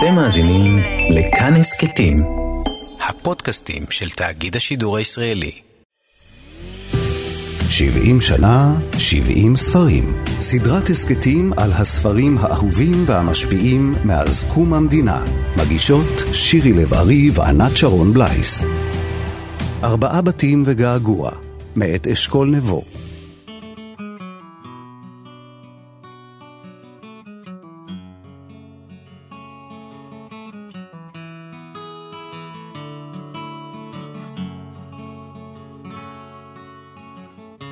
אתם מאזינים לכאן הסכתים, הפודקאסטים של תאגיד השידור הישראלי. 70 שנה, 70 ספרים. סדרת הסכתים על הספרים האהובים והמשפיעים מאז קום המדינה. מגישות שירי לב-ארי וענת שרון בלייס. ארבעה בתים וגעגוע, מאת אשכול נבו.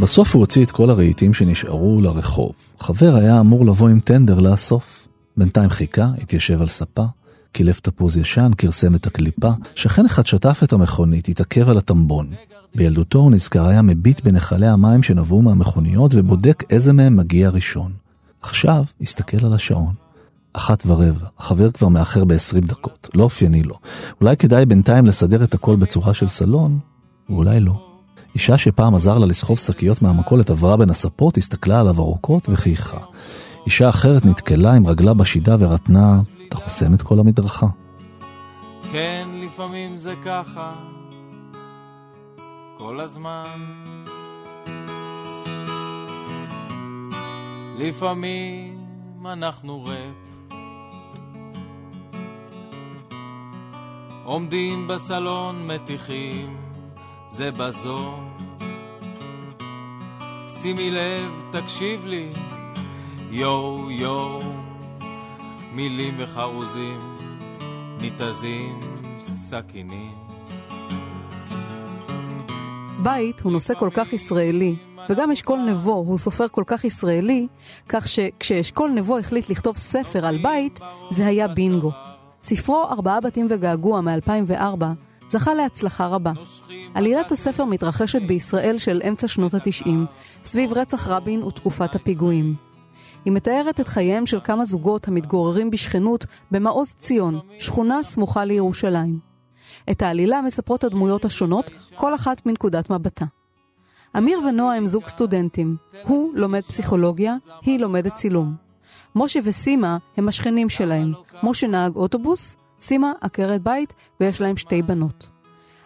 בסוף הוא הוציא את כל הרהיטים שנשארו לרחוב. חבר היה אמור לבוא עם טנדר לאסוף. בינתיים חיכה, התיישב על ספה, קילף תפוז ישן, כרסם את הקליפה. שכן אחד שטף את המכונית, התעכב על הטמבון. בילדותו הוא נזכר היה מביט בנחלי המים שנבעו מהמכוניות ובודק איזה מהם מגיע ראשון. עכשיו הסתכל על השעון. אחת ורבע, החבר כבר מאחר ב-20 דקות, לא אופייני לו. אולי כדאי בינתיים לסדר את הכל בצורה של סלון, ואולי לא. אישה שפעם עזר לה לסחוב שקיות מהמכולת עברה בין הספות, הסתכלה עליו ארוכות וחייכה. אישה אחרת נתקלה עם רגלה בשידה ורטנה, אתה חוסם את כל המדרכה. כן, לפעמים זה ככה, כל הזמן. לפעמים אנחנו רפ. עומדים בסלון מתיכים זה בזו. שימי לב, תקשיב לי, יואו יואו, מילים וחרוזים, ניתזים, סכינים. בית הוא נושא כל כך ישראלי, וגם אשכול נבו הוא סופר כל כך ישראלי, כך שכשאשכול נבו החליט לכתוב ספר על בית, זה היה בינגו. ספרו ארבעה בתים וגעגוע מ-2004 זכה להצלחה רבה. עלילת הספר מתרחשת בישראל של אמצע שנות התשעים, סביב רצח רבין ותקופת הפיגועים. היא מתארת את חייהם של כמה זוגות המתגוררים בשכנות במעוז ציון, שכונה סמוכה לירושלים. את העלילה מספרות הדמויות השונות, כל אחת מנקודת מבטה. אמיר ונועה הם זוג סטודנטים. הוא לומד פסיכולוגיה, היא לומדת צילום. משה וסימה הם השכנים שלהם. משה נהג אוטובוס, סימה עקרת בית ויש להם שתי בנות.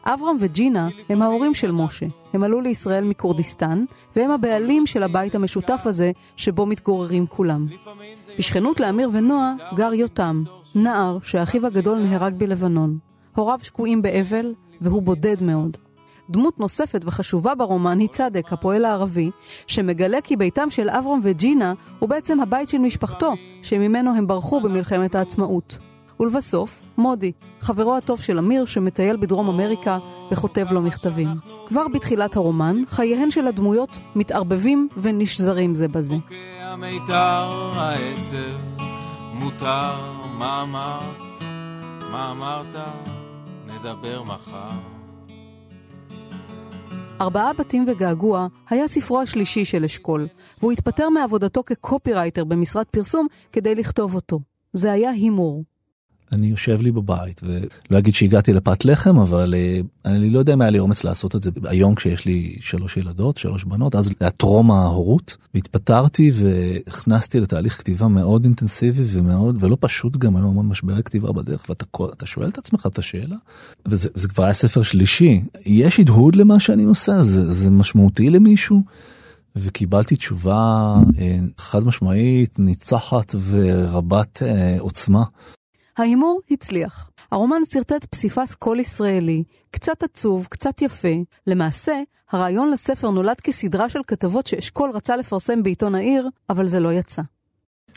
אברהם וג'ינה הם ההורים של משה. הם עלו לישראל מכורדיסטן, והם הבעלים של הבית המשותף הזה, שבו מתגוררים כולם. בשכנות לאמיר ונועה גר יותם, נער שאחיו הגדול נהרג בלבנון. הוריו שקועים באבל, והוא בודד מאוד. דמות נוספת וחשובה ברומן היא צדק, הפועל הערבי, שמגלה כי ביתם של אברהם וג'ינה הוא בעצם הבית של משפחתו, שממנו הם ברחו במלחמת העצמאות. ולבסוף, מודי, חברו הטוב של אמיר שמטייל בדרום אמריקה וכותב לו מכתבים. כבר בתחילת הרומן, חייהן של הדמויות מתערבבים ונשזרים זה בזה. מיתר העצב, מותר, מה אמרת? מה אמרת? נדבר מחר. ארבעה בתים וגעגוע היה ספרו השלישי של אשכול, והוא התפטר מעבודתו כקופירייטר במשרד פרסום כדי לכתוב אותו. זה היה הימור. אני יושב לי בבית ולא אגיד שהגעתי לפת לחם אבל אה, אני לא יודע אם היה לי אומץ לעשות את זה היום כשיש לי שלוש ילדות שלוש בנות אז היה טרום ההורות. והתפטרתי והכנסתי לתהליך כתיבה מאוד אינטנסיבי ומאוד ולא פשוט גם היו המון משברי כתיבה בדרך ואתה שואל את עצמך את השאלה וזה כבר היה ספר שלישי. יש הדהוד למה שאני עושה? זה, זה משמעותי למישהו. וקיבלתי תשובה אה, חד משמעית ניצחת ורבת אה, עוצמה ההימור הצליח. הרומן שרטט פסיפס קול ישראלי, קצת עצוב, קצת יפה. למעשה, הרעיון לספר נולד כסדרה של כתבות שאשכול רצה לפרסם בעיתון העיר, אבל זה לא יצא.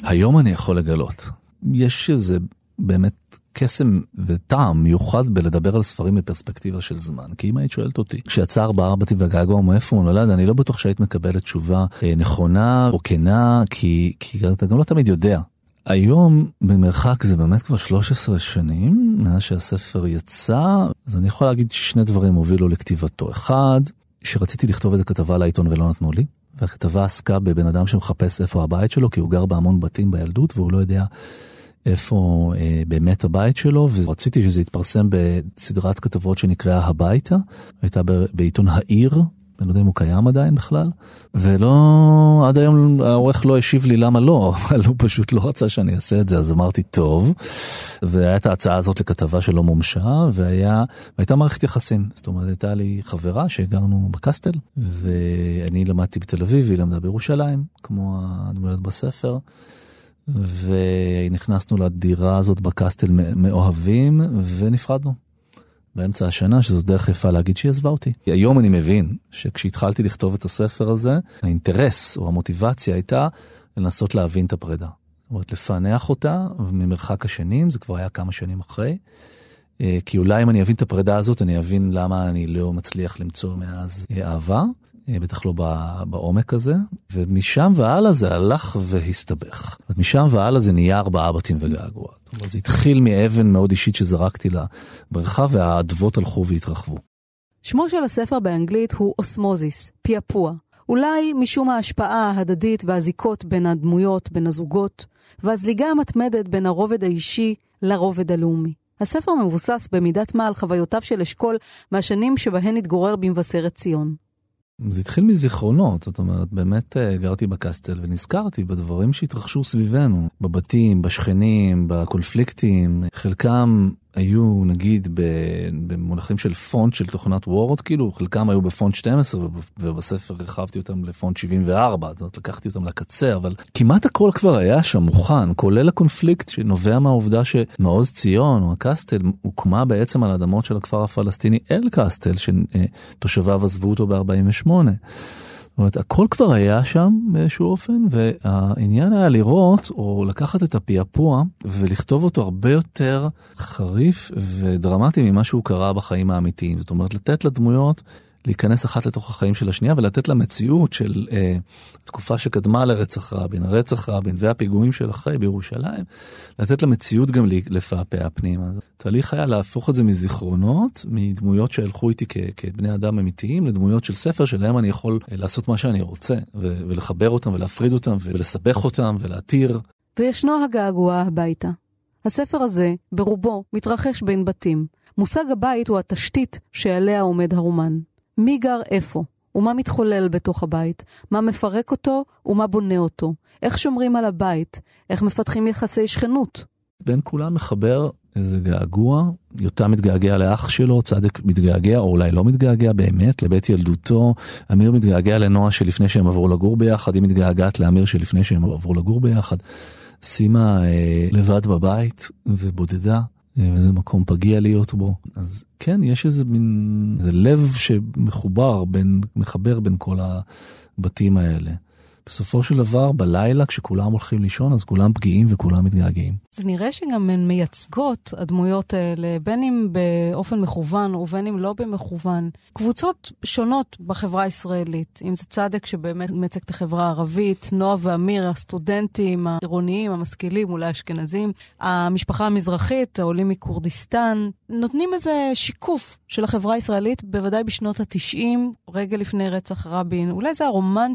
היום אני יכול לגלות. יש איזה באמת קסם וטעם מיוחד בלדבר על ספרים בפרספקטיבה של זמן. כי אם היית שואלת אותי, כשיצא ארבעה בתים והגעגוע מאיפה הוא נולד, אני לא בטוח שהיית מקבלת תשובה אה, נכונה או כנה, כי, כי אתה גם לא תמיד יודע היום במרחק זה באמת כבר 13 שנים מאז שהספר יצא, אז אני יכול להגיד ששני דברים הובילו לכתיבתו. אחד, שרציתי לכתוב איזה כתבה לעיתון ולא נתנו לי, והכתבה עסקה בבן אדם שמחפש איפה הבית שלו, כי הוא גר בהמון בתים בילדות והוא לא יודע איפה אה, באמת הבית שלו, ורציתי שזה יתפרסם בסדרת כתבות שנקראה הביתה, הייתה בעיתון העיר אני לא יודע אם הוא קיים עדיין בכלל, ולא, עד היום העורך לא השיב לי למה לא, אבל הוא פשוט לא רצה שאני אעשה את זה, אז אמרתי טוב, והייתה ההצעה הזאת לכתבה שלא מומשה, והייתה מערכת יחסים, זאת אומרת, הייתה לי חברה שהגרנו בקסטל, ואני למדתי בתל אביב, והיא למדה בירושלים, כמו הדמויות בספר. ונכנסנו לדירה הזאת בקסטל מאוהבים ונפרדנו. באמצע השנה, שזו דרך יפה להגיד שהיא עזבה אותי. היום אני מבין שכשהתחלתי לכתוב את הספר הזה, האינטרס או המוטיבציה הייתה לנסות להבין את הפרידה. זאת אומרת, לפענח אותה ממרחק השנים, זה כבר היה כמה שנים אחרי. אה, כי אולי אם אני אבין את הפרידה הזאת, אני אבין למה אני לא מצליח למצוא מאז אהבה. אה, בטח לא בעומק הזה, ומשם והלאה זה הלך והסתבך. משם והלאה זה נהיה ארבעה בתים וגעגוע. זאת אומרת, זה התחיל מאבן מאוד אישית שזרקתי לבריכה, והאדוות הלכו והתרחבו. שמו של הספר באנגלית הוא אוסמוזיס, פיאפוע. אולי משום ההשפעה ההדדית והזיקות בין הדמויות, בין הזוגות, והזליגה המתמדת בין הרובד האישי לרובד הלאומי. הספר מבוסס במידת מה על חוויותיו של אשכול מהשנים שבהן התגורר במבשרת ציון. זה התחיל מזיכרונות, זאת אומרת, באמת אה, גרתי בקסטל ונזכרתי בדברים שהתרחשו סביבנו, בבתים, בשכנים, בקונפליקטים, חלקם היו נגיד במונחים של פונט של תוכנת וורד, כאילו חלקם היו בפונט 12 ובספר הרחבתי אותם לפונט 74, זאת אומרת לקחתי אותם לקצה, אבל כמעט הכל כבר היה שם מוכן, כולל הקונפליקט שנובע מהעובדה שמעוז ציון או הקסטל הוקמה בעצם על אדמות של הכפר הפלסטיני אל קסטל, שתושביו עזבו אותו ב-48. זאת אומרת, הכל כבר היה שם באיזשהו אופן, והעניין היה לראות או לקחת את הפעפוע ולכתוב אותו הרבה יותר חריף ודרמטי ממה שהוא קרה בחיים האמיתיים. זאת אומרת, לתת לדמויות להיכנס אחת לתוך החיים של השנייה ולתת לה מציאות של אה, תקופה שקדמה לרצח רבין, הרצח רבין והפיגועים של אחרי בירושלים, לתת לה מציאות גם לפעפע פנימה. התהליך היה להפוך את זה מזיכרונות, מדמויות שהלכו איתי כ- כבני אדם אמיתיים, לדמויות של ספר שלהם אני יכול אה, לעשות מה שאני רוצה, ו- ולחבר אותם ולהפריד אותם ולסבך אותם ולהתיר. וישנו הגעגוע הביתה. הספר הזה, ברובו, מתרחש בין בתים. מושג הבית הוא התשתית שעליה עומד הרומן. מי גר איפה, ומה מתחולל בתוך הבית, מה מפרק אותו? ומה בונה אותו, איך שומרים על הבית, איך מפתחים יחסי שכנות. בין כולם מחבר איזה געגוע, יותם מתגעגע לאח שלו, צדק מתגעגע, או אולי לא מתגעגע באמת, לבית ילדותו, אמיר מתגעגע לנועה שלפני שהם עברו לגור ביחד, היא מתגעגעת לאמיר שלפני שהם עברו לגור ביחד. סימה אה, לבד בבית ובודדה, וזה מקום פגיע להיות בו. אז כן, יש איזה מין, איזה לב שמחובר בין, מחבר בין כל הבתים האלה. בסופו של דבר, בלילה, כשכולם הולכים לישון, אז כולם פגיעים וכולם מתגעגעים. זה נראה שגם הן מייצגות, הדמויות האלה, בין אם באופן מכוון ובין אם לא במכוון, קבוצות שונות בחברה הישראלית. אם זה צדק שבאמת מייצג את החברה הערבית, נועה ואמיר, הסטודנטים העירוניים, המשכילים, אולי אשכנזים, המשפחה המזרחית, העולים מכורדיסטן, נותנים איזה שיקוף של החברה הישראלית, בוודאי בשנות ה-90, רגע לפני רצח רבין. אולי זה הרומן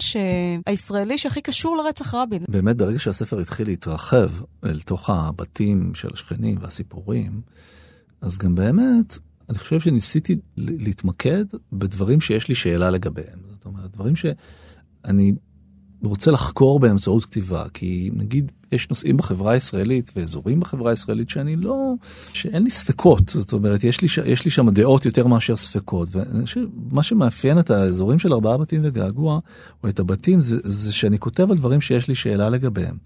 הישראלי שהכי קשור לרצח רבין. באמת, ברגע שהספר התחיל להתרחב אל תוך הבתים של השכנים והסיפורים, אז גם באמת, אני חושב שניסיתי להתמקד בדברים שיש לי שאלה לגביהם. זאת אומרת, דברים שאני רוצה לחקור באמצעות כתיבה, כי נגיד יש נושאים בחברה הישראלית ואזורים בחברה הישראלית שאני לא, שאין לי ספקות, זאת אומרת, יש לי, יש לי שם דעות יותר מאשר ספקות, ומה שמאפיין את האזורים של ארבעה בתים וגעגוע, או את הבתים, זה, זה שאני כותב על דברים שיש לי שאלה לגביהם.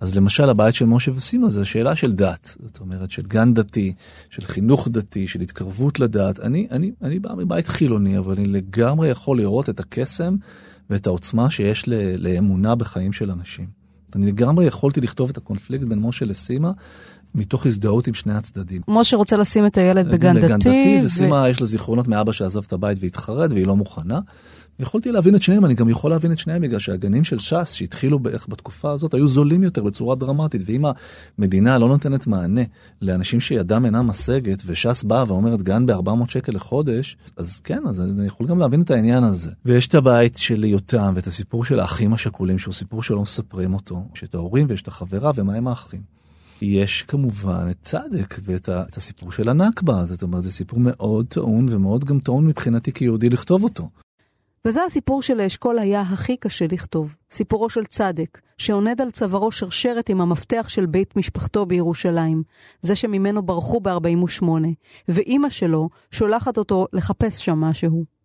אז למשל הבית של משה וסימה זה שאלה של דת, זאת אומרת של גן דתי, של חינוך דתי, של התקרבות לדת. אני, אני, אני בא מבית חילוני, אבל אני לגמרי יכול לראות את הקסם ואת העוצמה שיש לאמונה בחיים של אנשים. אני לגמרי יכולתי לכתוב את הקונפליקט בין משה לסימה. מתוך הזדהות עם שני הצדדים. משה רוצה לשים את הילד בגן דתי. בגן דתי, וסימה ו... יש לה זיכרונות מאבא שעזב את הבית והתחרט והיא לא מוכנה. יכולתי להבין את שניהם, אני גם יכול להבין את שניהם בגלל שהגנים של ש"ס שהתחילו בערך בתקופה הזאת היו זולים יותר בצורה דרמטית, ואם המדינה לא נותנת מענה לאנשים שידם אינה משגת, וש"ס באה ואומרת גן ב-400 שקל לחודש, אז כן, אז אני יכול גם להבין את העניין הזה. ויש את הבית של יותם ואת הסיפור של האחים השכולים, שהוא סיפור שלא מספרים אותו, יש את ההורים ויש את החברה ומה הם האחים. יש כמובן את צדק ואת ה, את הסיפור של הנכבה, זאת אומרת, זה סיפור מאוד טעון ומאוד גם טעון מבחינתי כיהודי לכתוב אותו. וזה הסיפור שלאשכול היה הכי קשה לכתוב. סיפורו של צדק, שעונד על צווארו שרשרת עם המפתח של בית משפחתו בירושלים, זה שממנו ברחו ב-48, ואימא שלו שולחת אותו לחפש שם משהו.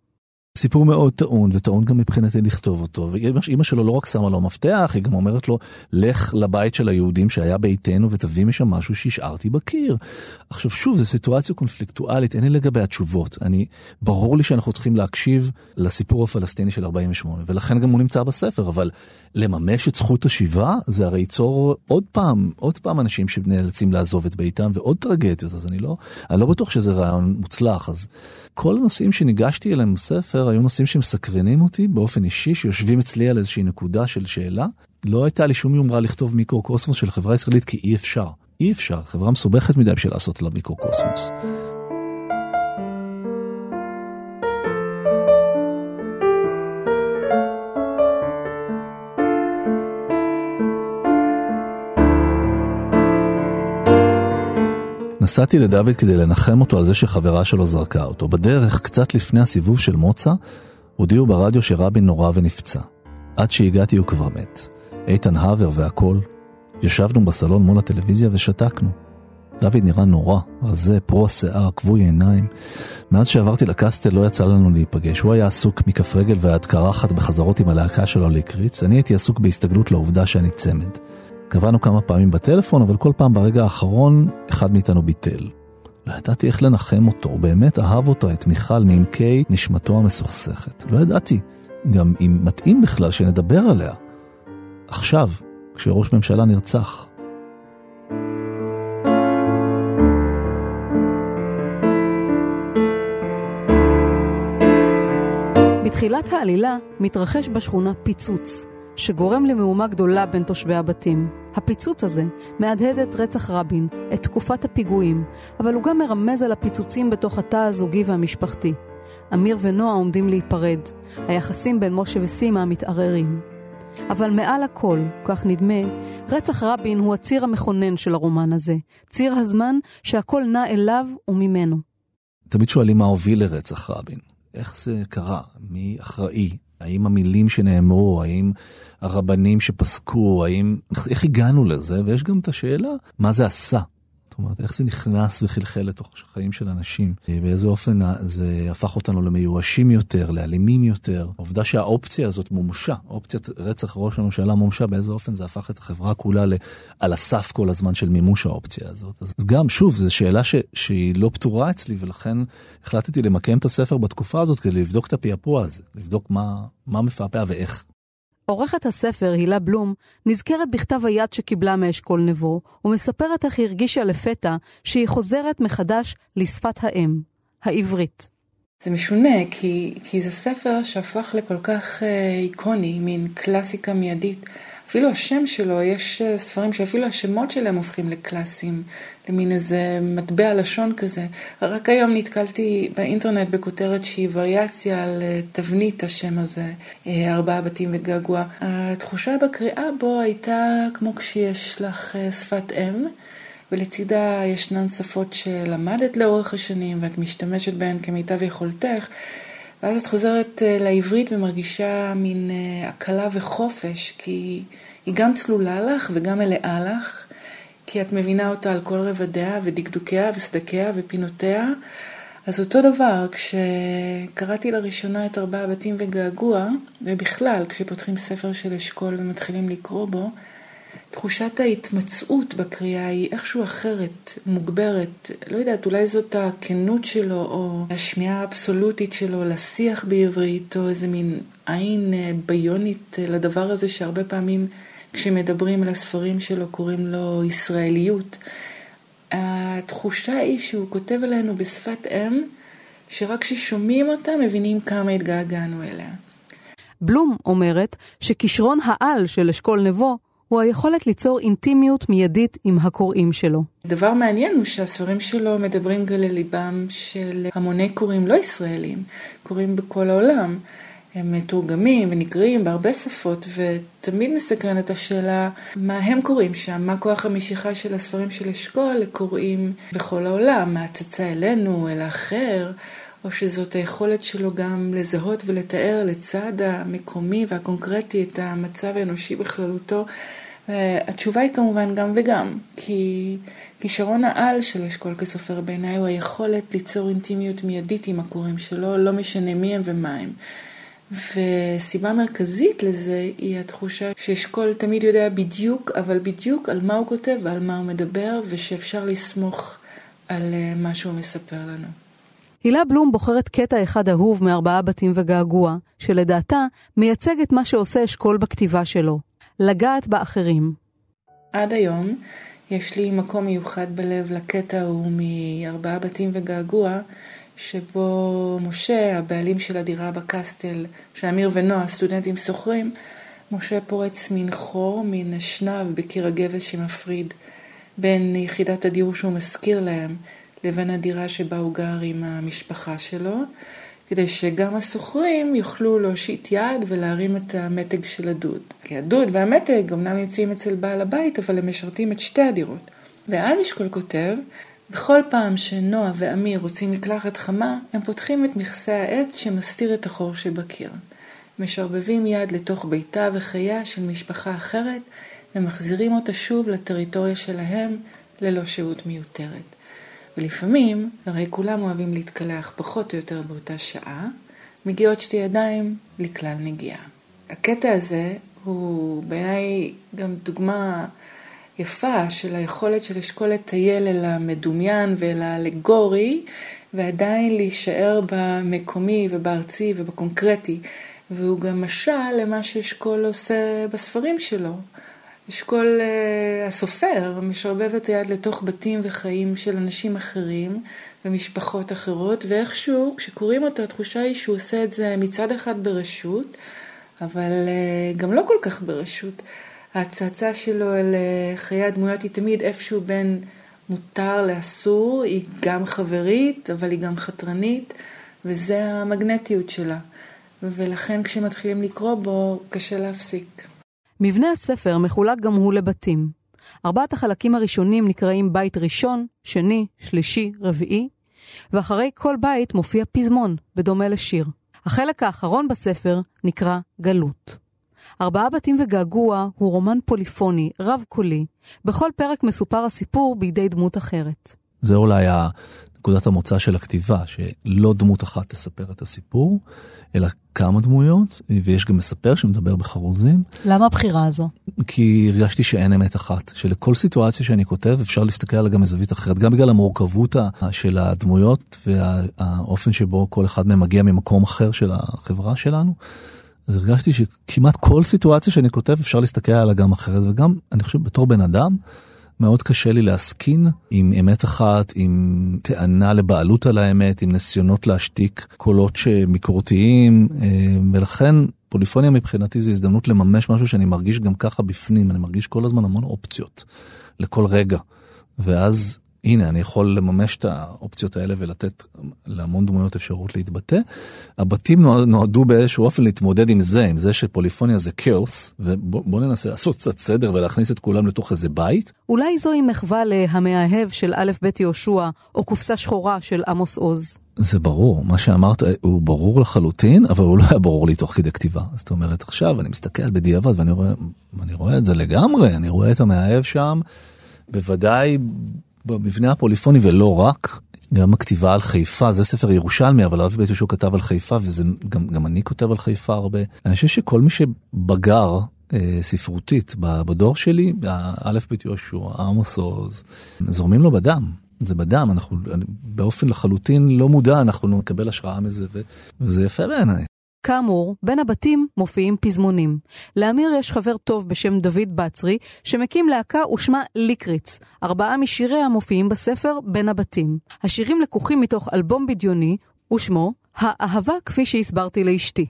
סיפור מאוד טעון, וטעון גם מבחינתי לכתוב אותו. ואימא שלו לא רק שמה לו מפתח, היא גם אומרת לו, לך לבית של היהודים שהיה ביתנו ותביא משם משהו שהשארתי בקיר. עכשיו שוב, זו סיטואציה קונפליקטואלית, אין לי לגבי התשובות. אני, ברור לי שאנחנו צריכים להקשיב לסיפור הפלסטיני של 48, ולכן גם הוא נמצא בספר, אבל לממש את זכות השיבה, זה הרי ייצור עוד פעם, עוד פעם אנשים שנאלצים לעזוב את ביתם, ועוד טרגדיות, אז אני לא, אני לא בטוח שזה רעיון מוצלח. אז כל הנושאים שניגשתי אליהם בספר היו נושאים שמסקרנים אותי באופן אישי, שיושבים אצלי על איזושהי נקודה של שאלה. לא הייתה לי שום יומרה לכתוב מיקרו-קוסמוס של חברה ישראלית, כי אי אפשר. אי אפשר, חברה מסובכת מדי בשביל לעשות לה מיקרו-קוסמוס. נסעתי לדוד כדי לנחם אותו על זה שחברה שלו זרקה אותו. בדרך, קצת לפני הסיבוב של מוצא, הודיעו ברדיו שרבין נורא ונפצע. עד שהגעתי הוא כבר מת. איתן הבר והכל. ישבנו בסלון מול הטלוויזיה ושתקנו. דוד נראה נורא, רזה, פרו השיער, כבוי עיניים. מאז שעברתי לקסטל לא יצא לנו להיפגש. הוא היה עסוק מכף רגל ועד קרחת בחזרות עם הלהקה שלו לקריץ, אני הייתי עסוק בהסתגלות לעובדה שאני צמד. קבענו כמה פעמים בטלפון, אבל כל פעם ברגע האחרון אחד מאיתנו ביטל. לא ידעתי איך לנחם אותו, הוא באמת אהב אותו, את מיכל, מעמקי נשמתו המסוכסכת. לא ידעתי גם אם מתאים בכלל שנדבר עליה. עכשיו, כשראש ממשלה נרצח. בתחילת העלילה מתרחש בשכונה פיצוץ. שגורם למהומה גדולה בין תושבי הבתים. הפיצוץ הזה מהדהד את רצח רבין, את תקופת הפיגועים, אבל הוא גם מרמז על הפיצוצים בתוך התא הזוגי והמשפחתי. אמיר ונועה עומדים להיפרד, היחסים בין משה וסימה מתערערים. אבל מעל הכל, כך נדמה, רצח רבין הוא הציר המכונן של הרומן הזה, ציר הזמן שהכל נע אליו וממנו. תמיד שואלים מה הוביל לרצח רבין. איך זה קרה? מי אחראי? האם המילים שנאמרו, האם הרבנים שפסקו, האם, איך הגענו לזה? ויש גם את השאלה, מה זה עשה? זאת אומרת, איך זה נכנס וחלחל לתוך החיים של אנשים? באיזה אופן זה הפך אותנו למיואשים יותר, לאלימים יותר? העובדה שהאופציה הזאת מומשה, אופציית רצח ראש הממשלה מומשה, באיזה אופן זה הפך את החברה כולה על הסף כל הזמן של מימוש האופציה הזאת. אז גם, שוב, זו שאלה ש, שהיא לא פתורה אצלי, ולכן החלטתי למקם את הספר בתקופה הזאת כדי לבדוק את הפעפוע הזה, לבדוק מה, מה מפעפע ואיך. עורכת הספר, הילה בלום, נזכרת בכתב היד שקיבלה מאשכול נבו, ומספרת איך היא הרגישה לפתע שהיא חוזרת מחדש לשפת האם, העברית. זה משונה, כי, כי זה ספר שהפך לכל כך אה, איקוני, מין קלאסיקה מיידית. אפילו השם שלו, יש אה, ספרים שאפילו השמות שלהם הופכים לקלאסיים, למין איזה מטבע לשון כזה. רק היום נתקלתי באינטרנט בכותרת שהיא וריאציה על אה, תבנית השם הזה, אה, ארבעה בתים וגעגוע. התחושה בקריאה בו הייתה כמו כשיש לך שפת אם. ולצידה ישנן שפות שלמדת לאורך השנים ואת משתמשת בהן כמיטב יכולתך, ואז את חוזרת לעברית ומרגישה מין הקלה וחופש, כי היא גם צלולה לך וגם מלאה לך, כי את מבינה אותה על כל רבדיה ודקדוקיה וסדקיה ופינותיה. אז אותו דבר, כשקראתי לראשונה את ארבעה בתים וגעגוע, ובכלל, כשפותחים ספר של אשכול ומתחילים לקרוא בו, תחושת ההתמצאות בקריאה היא איכשהו אחרת, מוגברת. לא יודעת, אולי זאת הכנות שלו, או השמיעה האבסולוטית שלו לשיח בעברית, או איזה מין עין אה, ביונית אה, לדבר הזה שהרבה פעמים כשמדברים על הספרים שלו קוראים לו ישראליות. התחושה היא שהוא כותב עלינו בשפת אם, שרק כששומעים אותה מבינים כמה התגעגענו אליה. בלום אומרת שכישרון העל של אשכול נבו הוא היכולת ליצור אינטימיות מיידית עם הקוראים שלו. דבר מעניין הוא שהספרים שלו מדברים גם לליבם של המוני קוראים לא ישראלים, קוראים בכל העולם. הם מתורגמים ונקראים בהרבה שפות, ותמיד מסקרנת השאלה מה הם קוראים שם, מה כוח המשיכה של הספרים של אשכול לקוראים בכל העולם, מהצצה אלינו, אל האחר, או שזאת היכולת שלו גם לזהות ולתאר לצד המקומי והקונקרטי את המצב האנושי בכללותו. התשובה היא כמובן גם וגם, כי כישרון העל של אשכול כסופר בעיניי הוא היכולת ליצור אינטימיות מיידית עם הקוראים שלו, לא משנה מי הם ומה הם. וסיבה מרכזית לזה היא התחושה שאשכול תמיד יודע בדיוק, אבל בדיוק על מה הוא כותב ועל מה הוא מדבר, ושאפשר לסמוך על אה, מה שהוא מספר לנו. הילה בלום בוחרת קטע אחד אהוב מארבעה בתים וגעגוע, שלדעתה מייצג את מה שעושה אשכול בכתיבה שלו, לגעת באחרים. עד היום יש לי מקום מיוחד בלב לקטע ההוא מארבעה בתים וגעגוע, שבו משה, הבעלים של הדירה בקסטל, שאמיר ונועה, סטודנטים שוכרים, משה פורץ מין חור, מין אשנב בקיר הגבס שמפריד בין יחידת הדיור שהוא מזכיר להם לבין הדירה שבה הוא גר עם המשפחה שלו, כדי שגם השוכרים יוכלו להושיט יד ולהרים את המתג של הדוד. כי הדוד והמתג אמנם נמצאים אצל בעל הבית, אבל הם משרתים את שתי הדירות. ואז אשכול כותב, בכל פעם שנועה ואמיר רוצים מקלחת חמה, הם פותחים את מכסה העץ שמסתיר את החור שבקיר. משרבבים יד לתוך ביתה וחייה של משפחה אחרת, ומחזירים אותה שוב לטריטוריה שלהם ללא שהות מיותרת. ולפעמים, הרי כולם אוהבים להתקלח פחות או יותר באותה שעה, מגיעות שתי ידיים לכלל נגיעה. הקטע הזה הוא בעיניי גם דוגמה יפה של היכולת של אשכול לטייל אל המדומיין ואל האלגורי, ועדיין להישאר במקומי ובארצי ובקונקרטי. והוא גם משל למה שאשכול עושה בספרים שלו. אשכול uh, הסופר משרבב את היד לתוך בתים וחיים של אנשים אחרים ומשפחות אחרות, ואיכשהו כשקוראים אותו התחושה היא שהוא עושה את זה מצד אחד ברשות, אבל uh, גם לא כל כך ברשות. ההצצה שלו אל uh, חיי הדמויות היא תמיד איפשהו בין מותר לאסור, היא גם חברית, אבל היא גם חתרנית, וזה המגנטיות שלה. ולכן כשמתחילים לקרוא בו, קשה להפסיק. מבנה הספר מחולק גם הוא לבתים. ארבעת החלקים הראשונים נקראים בית ראשון, שני, שלישי, רביעי, ואחרי כל בית מופיע פזמון, בדומה לשיר. החלק האחרון בספר נקרא גלות. ארבעה בתים וגעגוע הוא רומן פוליפוני, רב-קולי. בכל פרק מסופר הסיפור בידי דמות אחרת. זה אולי נקודת המוצא של הכתיבה, שלא דמות אחת תספר את הסיפור, אלא כמה דמויות, ויש גם מספר שמדבר בחרוזים. למה הבחירה הזו? כי הרגשתי שאין אמת אחת, שלכל סיטואציה שאני כותב אפשר להסתכל עליה גם מזווית אחרת, גם בגלל המורכבות של הדמויות והאופן שבו כל אחד מהם מגיע ממקום אחר של החברה שלנו. אז הרגשתי שכמעט כל סיטואציה שאני כותב אפשר להסתכל עליה גם אחרת, וגם, אני חושב, בתור בן אדם, מאוד קשה לי להסכין עם אמת אחת, עם טענה לבעלות על האמת, עם ניסיונות להשתיק קולות שמקורתיים, אה, ולכן פוליפוניה מבחינתי זה הזדמנות לממש משהו שאני מרגיש גם ככה בפנים, אני מרגיש כל הזמן המון אופציות לכל רגע. ואז הנה, אני יכול לממש את האופציות האלה ולתת להמון דמויות אפשרות להתבטא. הבתים נועדו באיזשהו אופן להתמודד עם זה, עם זה שפוליפוניה זה כאוס, ובוא ננסה לעשות קצת סדר ולהכניס את כולם לתוך איזה בית. אולי זוהי מחווה להמאהב של א' ב' יהושע, או קופסה שחורה של עמוס עוז. זה ברור, מה שאמרת הוא ברור לחלוטין, אבל הוא לא היה ברור לי תוך כדי כתיבה. זאת אומרת, עכשיו אני מסתכל בדיעבד ואני רואה, רואה את זה לגמרי, אני רואה את המאהב שם, בוודאי במבנה הפוליפוני ולא רק, גם הכתיבה על חיפה, זה ספר ירושלמי, אבל הרב בית יהושע כתב על חיפה, וגם אני כותב על חיפה הרבה. אני חושב שכל מי שבגר אה, ספרותית בדור שלי, א' בית יהושע, עמוס עוז, זורמים לו בדם. זה בדם, אנחנו באופן לחלוטין לא מודע, אנחנו נקבל השראה מזה, וזה יפה בעיניי. כאמור, בין הבתים מופיעים פזמונים. לאמיר יש חבר טוב בשם דוד בצרי, שמקים להקה ושמה ליקריץ. ארבעה משיריה מופיעים בספר בין הבתים. השירים לקוחים מתוך אלבום בדיוני, ושמו "האהבה כפי שהסברתי לאשתי".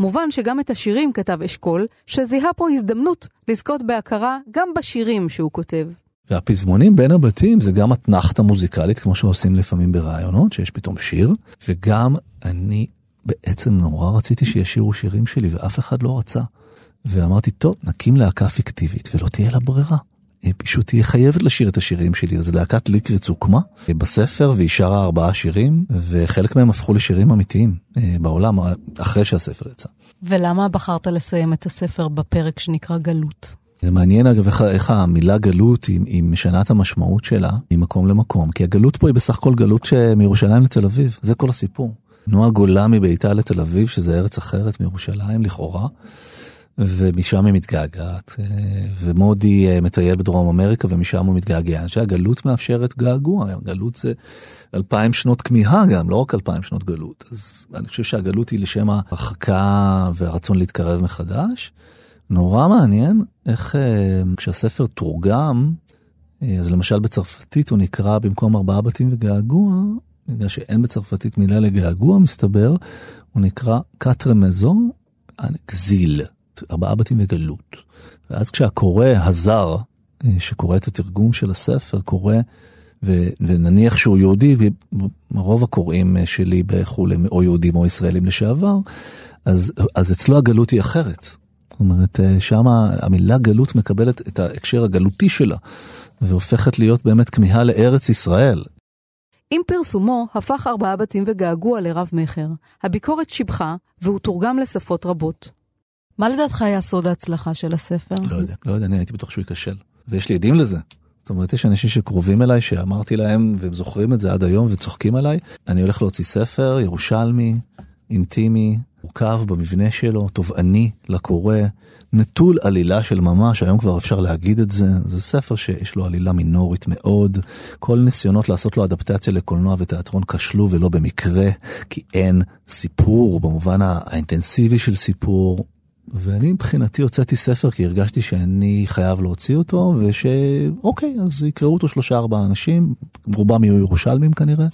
מובן שגם את השירים כתב אשכול, שזיהה פה הזדמנות לזכות בהכרה גם בשירים שהוא כותב. והפזמונים בין הבתים זה גם אתנחתא מוזיקלית, כמו שעושים לפעמים ברעיונות, שיש פתאום שיר, וגם אני בעצם נורא רציתי שישירו שירים שלי ואף אחד לא רצה. ואמרתי, טוב, נקים להקה פיקטיבית ולא תהיה לה ברירה. היא פשוט תהיה חייבת לשיר את השירים שלי. אז להקת ליקריץ הוקמה בספר והיא שרה ארבעה שירים, וחלק מהם הפכו לשירים אמיתיים אה, בעולם אחרי שהספר יצא. ולמה בחרת לסיים את הספר בפרק שנקרא גלות? זה מעניין אגב איך, איך המילה גלות היא, היא משנה את המשמעות שלה ממקום למקום, כי הגלות פה היא בסך הכל גלות מירושלים לתל אביב, זה כל הסיפור. נועה גולה מביתה לתל אביב, שזה ארץ אחרת מירושלים לכאורה, ומשם היא מתגעגעת, אה, ומודי אה, מטייל בדרום אמריקה ומשם הוא מתגעגע. שהגלות מאפשרת געגוע, גלות זה אלפיים שנות כמיהה גם, לא רק אלפיים שנות גלות. אז אני חושב שהגלות היא לשם ההרחקה והרצון להתקרב מחדש. נורא מעניין איך אה, כשהספר תורגם, אז למשל בצרפתית הוא נקרא במקום ארבעה בתים וגעגוע, בגלל שאין בצרפתית מילה לגעגוע מסתבר, הוא נקרא קטרה מזו אקזיל. ארבעה בתים וגלות. ואז כשהקורא הזר, אה, שקורא את התרגום של הספר, קורא, ו, ונניח שהוא יהודי, רוב הקוראים אה, שלי בחו"ל הם או יהודים או ישראלים לשעבר, אז, אז אצלו הגלות היא אחרת. זאת אומרת, אה, שם המילה גלות מקבלת את ההקשר הגלותי שלה, והופכת להיות באמת כמיהה לארץ ישראל. עם פרסומו הפך ארבעה בתים וגעגוע לרב מכר. הביקורת שיבחה, והוא תורגם לשפות רבות. מה לדעתך היה סוד ההצלחה של הספר? לא יודע, לא יודע, אני הייתי בטוח שהוא ייכשל. ויש לי עדים לזה. זאת אומרת, יש אנשים שקרובים אליי, שאמרתי להם, והם זוכרים את זה עד היום וצוחקים עליי. אני הולך להוציא ספר ירושלמי, אינטימי, מורכב במבנה שלו, תובעני לקורא, נטול עלילה של ממש, היום כבר אפשר להגיד את זה. זה ספר שיש לו עלילה מינורית מאוד. כל ניסיונות לעשות לו אדפטציה לקולנוע ותיאטרון כשלו ולא במקרה, כי אין סיפור במובן האינטנסיבי של סיפור. ואני מבחינתי הוצאתי ספר כי הרגשתי שאני חייב להוציא אותו ושאוקיי אז יקראו אותו שלושה ארבעה אנשים רובם יהיו ירושלמים כנראה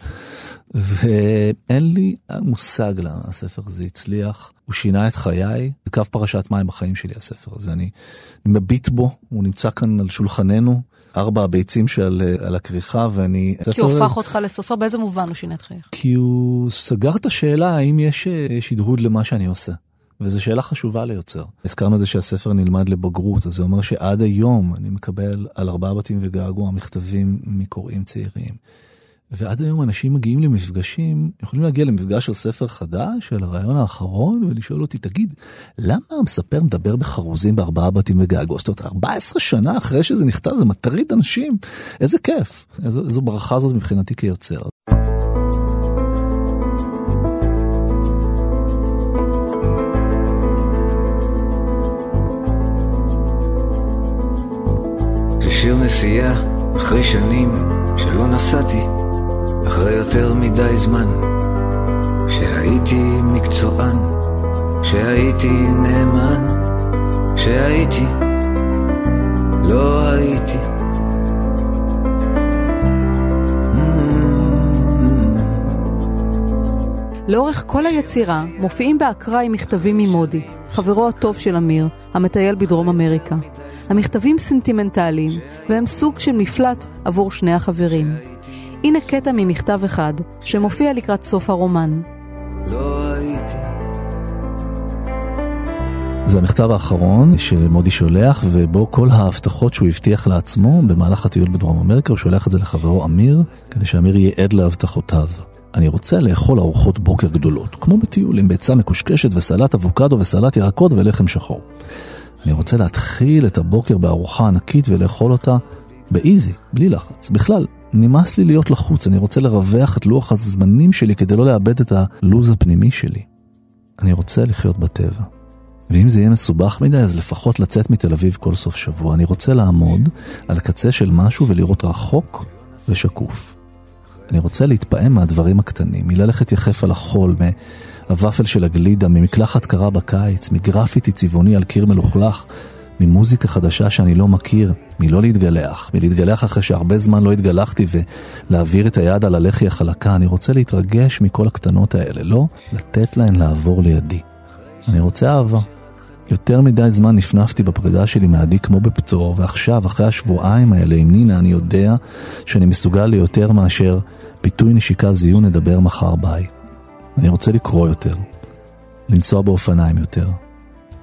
ואין לי מושג למה הספר הזה הצליח הוא שינה את חיי זה קו פרשת מים בחיים שלי הספר הזה אני מביט בו הוא נמצא כאן על שולחננו ארבע הביצים שעל על הכריכה ואני... כי הוא הפך אותך לסופר באיזה מובן הוא שינה את חייך? כי הוא סגר את השאלה האם יש שדהוד למה שאני עושה. וזו שאלה חשובה ליוצר. הזכרנו את זה שהספר נלמד לבגרות, אז זה אומר שעד היום אני מקבל על ארבעה בתים וגעגוע מכתבים מקוראים צעירים. ועד היום אנשים מגיעים למפגשים, יכולים להגיע למפגש של ספר חדש, של הרעיון האחרון, ולשאול אותי, תגיד, למה המספר מדבר בחרוזים בארבעה בתים וגעגוע? זאת אומרת, 14 שנה אחרי שזה נכתב, זה מטריד אנשים, איזה כיף. איזו, איזו ברכה זאת מבחינתי כיוצר. שיר נסיעה אחרי שנים שלא נסעתי, אחרי יותר מדי זמן, שהייתי מקצוען, שהייתי נאמן, שהייתי, לא הייתי. לאורך כל היצירה מופיעים באקראי מכתבים ממודי, חברו הטוב של אמיר, המטייל בדרום אמריקה. המכתבים סנטימנטליים, והם סוג של מפלט עבור שני החברים. הנה קטע ממכתב אחד, שמופיע לקראת סוף הרומן. זה המכתב האחרון שמודי שולח, ובו כל ההבטחות שהוא הבטיח לעצמו במהלך הטיול בדרום אמריקה, הוא שולח את זה לחברו אמיר, כדי שאמיר יהיה עד להבטחותיו. אני רוצה לאכול ארוחות בוקר גדולות, כמו בטיול עם ביצה מקושקשת וסלט אבוקדו וסלט ירקות ולחם שחור. אני רוצה להתחיל את הבוקר בארוחה ענקית ולאכול אותה באיזי, בלי לחץ. בכלל, נמאס לי להיות לחוץ, אני רוצה לרווח את לוח הזמנים שלי כדי לא לאבד את הלו"ז הפנימי שלי. אני רוצה לחיות בטבע. ואם זה יהיה מסובך מדי, אז לפחות לצאת מתל אביב כל סוף שבוע. אני רוצה לעמוד על הקצה של משהו ולראות רחוק ושקוף. אני רוצה להתפעם מהדברים הקטנים, מללכת יחף על החול, הוואפל של הגלידה, ממקלחת קרה בקיץ, מגרפיטי צבעוני על קיר מלוכלך, ממוזיקה חדשה שאני לא מכיר, מלא להתגלח, מלהתגלח אחרי שהרבה זמן לא התגלחתי ולהעביר את היד על הלחי החלקה. אני רוצה להתרגש מכל הקטנות האלה, לא לתת להן לעבור לידי. אני רוצה אהבה. יותר מדי זמן נפנפתי בפרידה שלי מעדי כמו בפטור, ועכשיו, אחרי השבועיים האלה עם נינה, אני יודע שאני מסוגל ליותר מאשר פיתוי נשיקה זיון נדבר מחר ביי. אני רוצה לקרוא יותר, לנסוע באופניים יותר,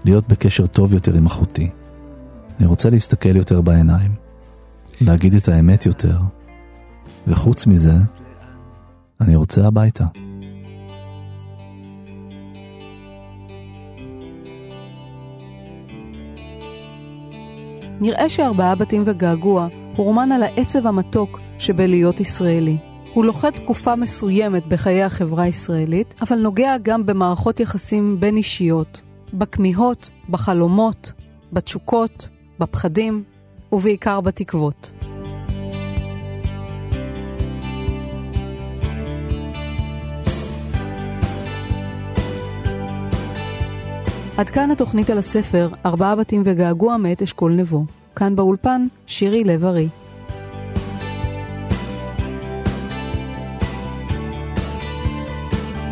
להיות בקשר טוב יותר עם אחותי. אני רוצה להסתכל יותר בעיניים, להגיד את האמת יותר, וחוץ מזה, אני רוצה הביתה. נראה שארבעה בתים וגעגוע הוא רומן על העצב המתוק שבלהיות ישראלי. הוא לוחד תקופה מסוימת בחיי החברה הישראלית, אבל נוגע גם במערכות יחסים בין אישיות, בכמיהות, בחלומות, בתשוקות, בפחדים, ובעיקר בתקוות. עד כאן התוכנית על הספר ארבעה בתים וגעגוע מאת אשכול נבו. כאן באולפן, שירי לב-ארי.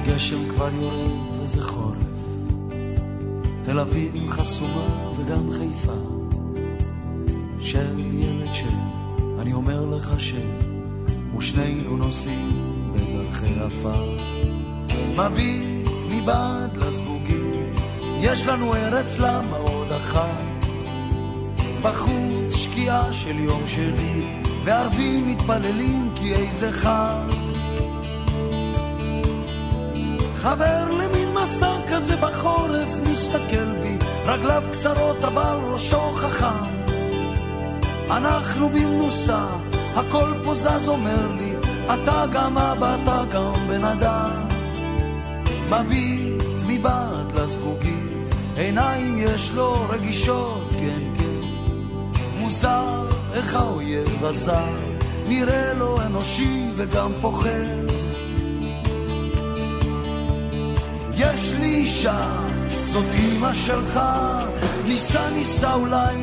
גשם כבר יורד וזה חורף, תל אביב חסומה וגם חיפה. של ילד של, אני אומר לך ש... ושנינו נוסעים בדרכי עפר. מביט מבעד לזגוגית, יש לנו ארץ למה עוד אחת. בחוץ שקיעה של יום שני, וערבים מתפללים כי איזה חג. חבר למין מסע כזה בחורף מסתכל בי, רגליו קצרות אבל ראשו חכם. אנחנו במנוסה, הכל פה זז אומר לי, אתה גם אבא, אתה גם בן אדם. מביט מבעד לזגוגית, עיניים יש לו רגישות, כן כן. מוזר איך האויב הזר, נראה לו אנושי וגם פוחד. יש לי אישה, זאת אימא שלך, ניסע ניסע אולי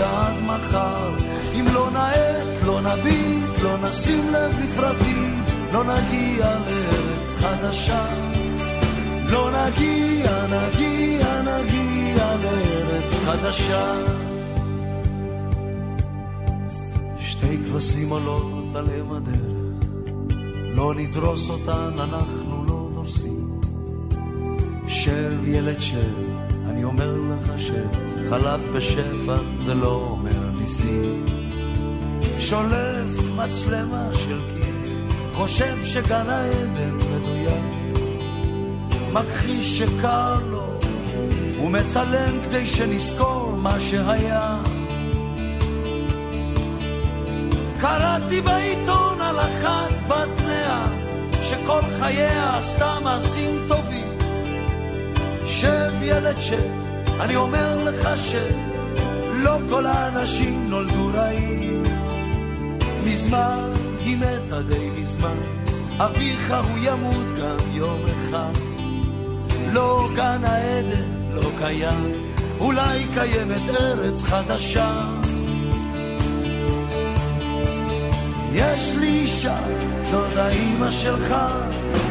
עד מחר. אם לא נאט, לא נביט, לא נשים לב לפרטים, לא נגיע לארץ חדשה. לא נגיע, נגיע, נגיע לארץ חדשה. שתי כבשים עולות על אם הדרך, לא נדרוס אותן, אנחנו לא דורסים. שב ילד שב, אני אומר לך שחלב בשפע זה לא אומר ניסים. שולף מצלמה של כיס, חושב שגן העדן מדויק. מכחיש שקר לו, הוא מצלם כדי שנזכור מה שהיה. קראתי בעיתון על אחת בת מאה, שכל חייה עשתה מעשים טובים. שב ילד שב, אני אומר לך שלא כל האנשים נולדו רעים. מזמן היא מתה די מזמן, אביך הוא ימות גם יום אחד. לא גן העדן, לא קיים, אולי קיימת ארץ חדשה. יש לי אישה, זאת האימא שלך,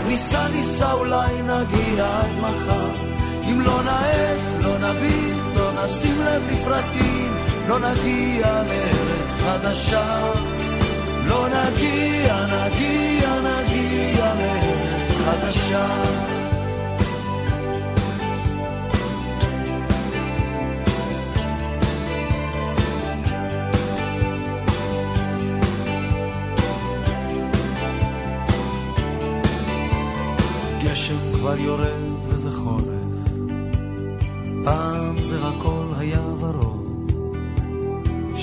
ניסע ניסע אולי נגיע עד מחר. אם לא נאט, לא נביט, לא נשים לב לפרטים, לא נגיע לארץ חדשה. לא נגיע, נגיע, נגיע לארץ חדשה. גשם כבר יורד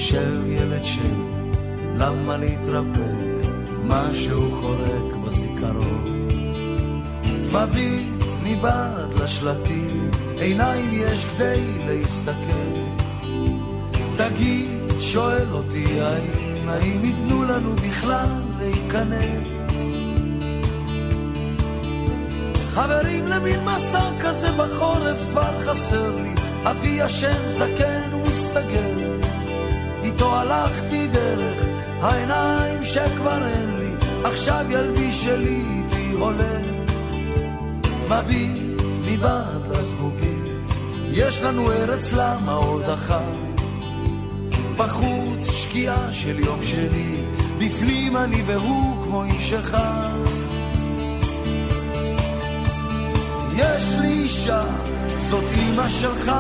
שב ילד שב, למה להתרפק? משהו חורק בזיכרון. מביט מבעד לשלטים, עיניים יש כדי להסתכל. תגיד, שואל אותי האם, האם ייתנו לנו בכלל להיכנס? חברים למין מסע כזה בחורף כבר חסר לי, אבי ישן זקן ומסתגר. איתו הלכתי דרך העיניים שכבר אין לי, עכשיו ילדי שלי איתי עולה. מביט מבעד לזגוגית, יש לנו ארץ למה עוד אחת. בחוץ שקיעה של יום שני, בפנים אני והוא כמו איש אחד. יש לי אישה, זאת אימא שלך,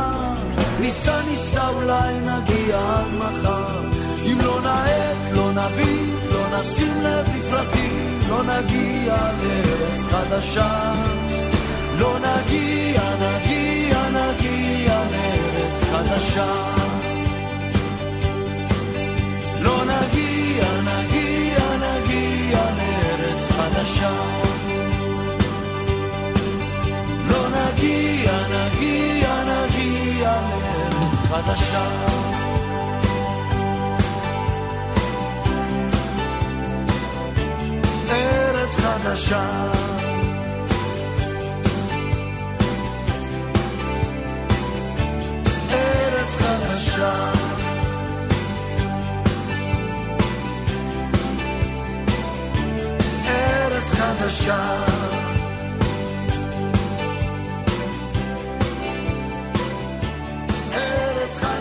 ניסע ניסע אולי נגיע עד מחר. אם לא נעט, לא נביט, לא נשים לב לפרטים, לא נגיע לארץ חדשה. לא נגיע, נגיע, נגיע לארץ חדשה. חדשה. ארץ חדשה. ארץ חדשה. ארץ חדשה.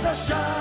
deixar.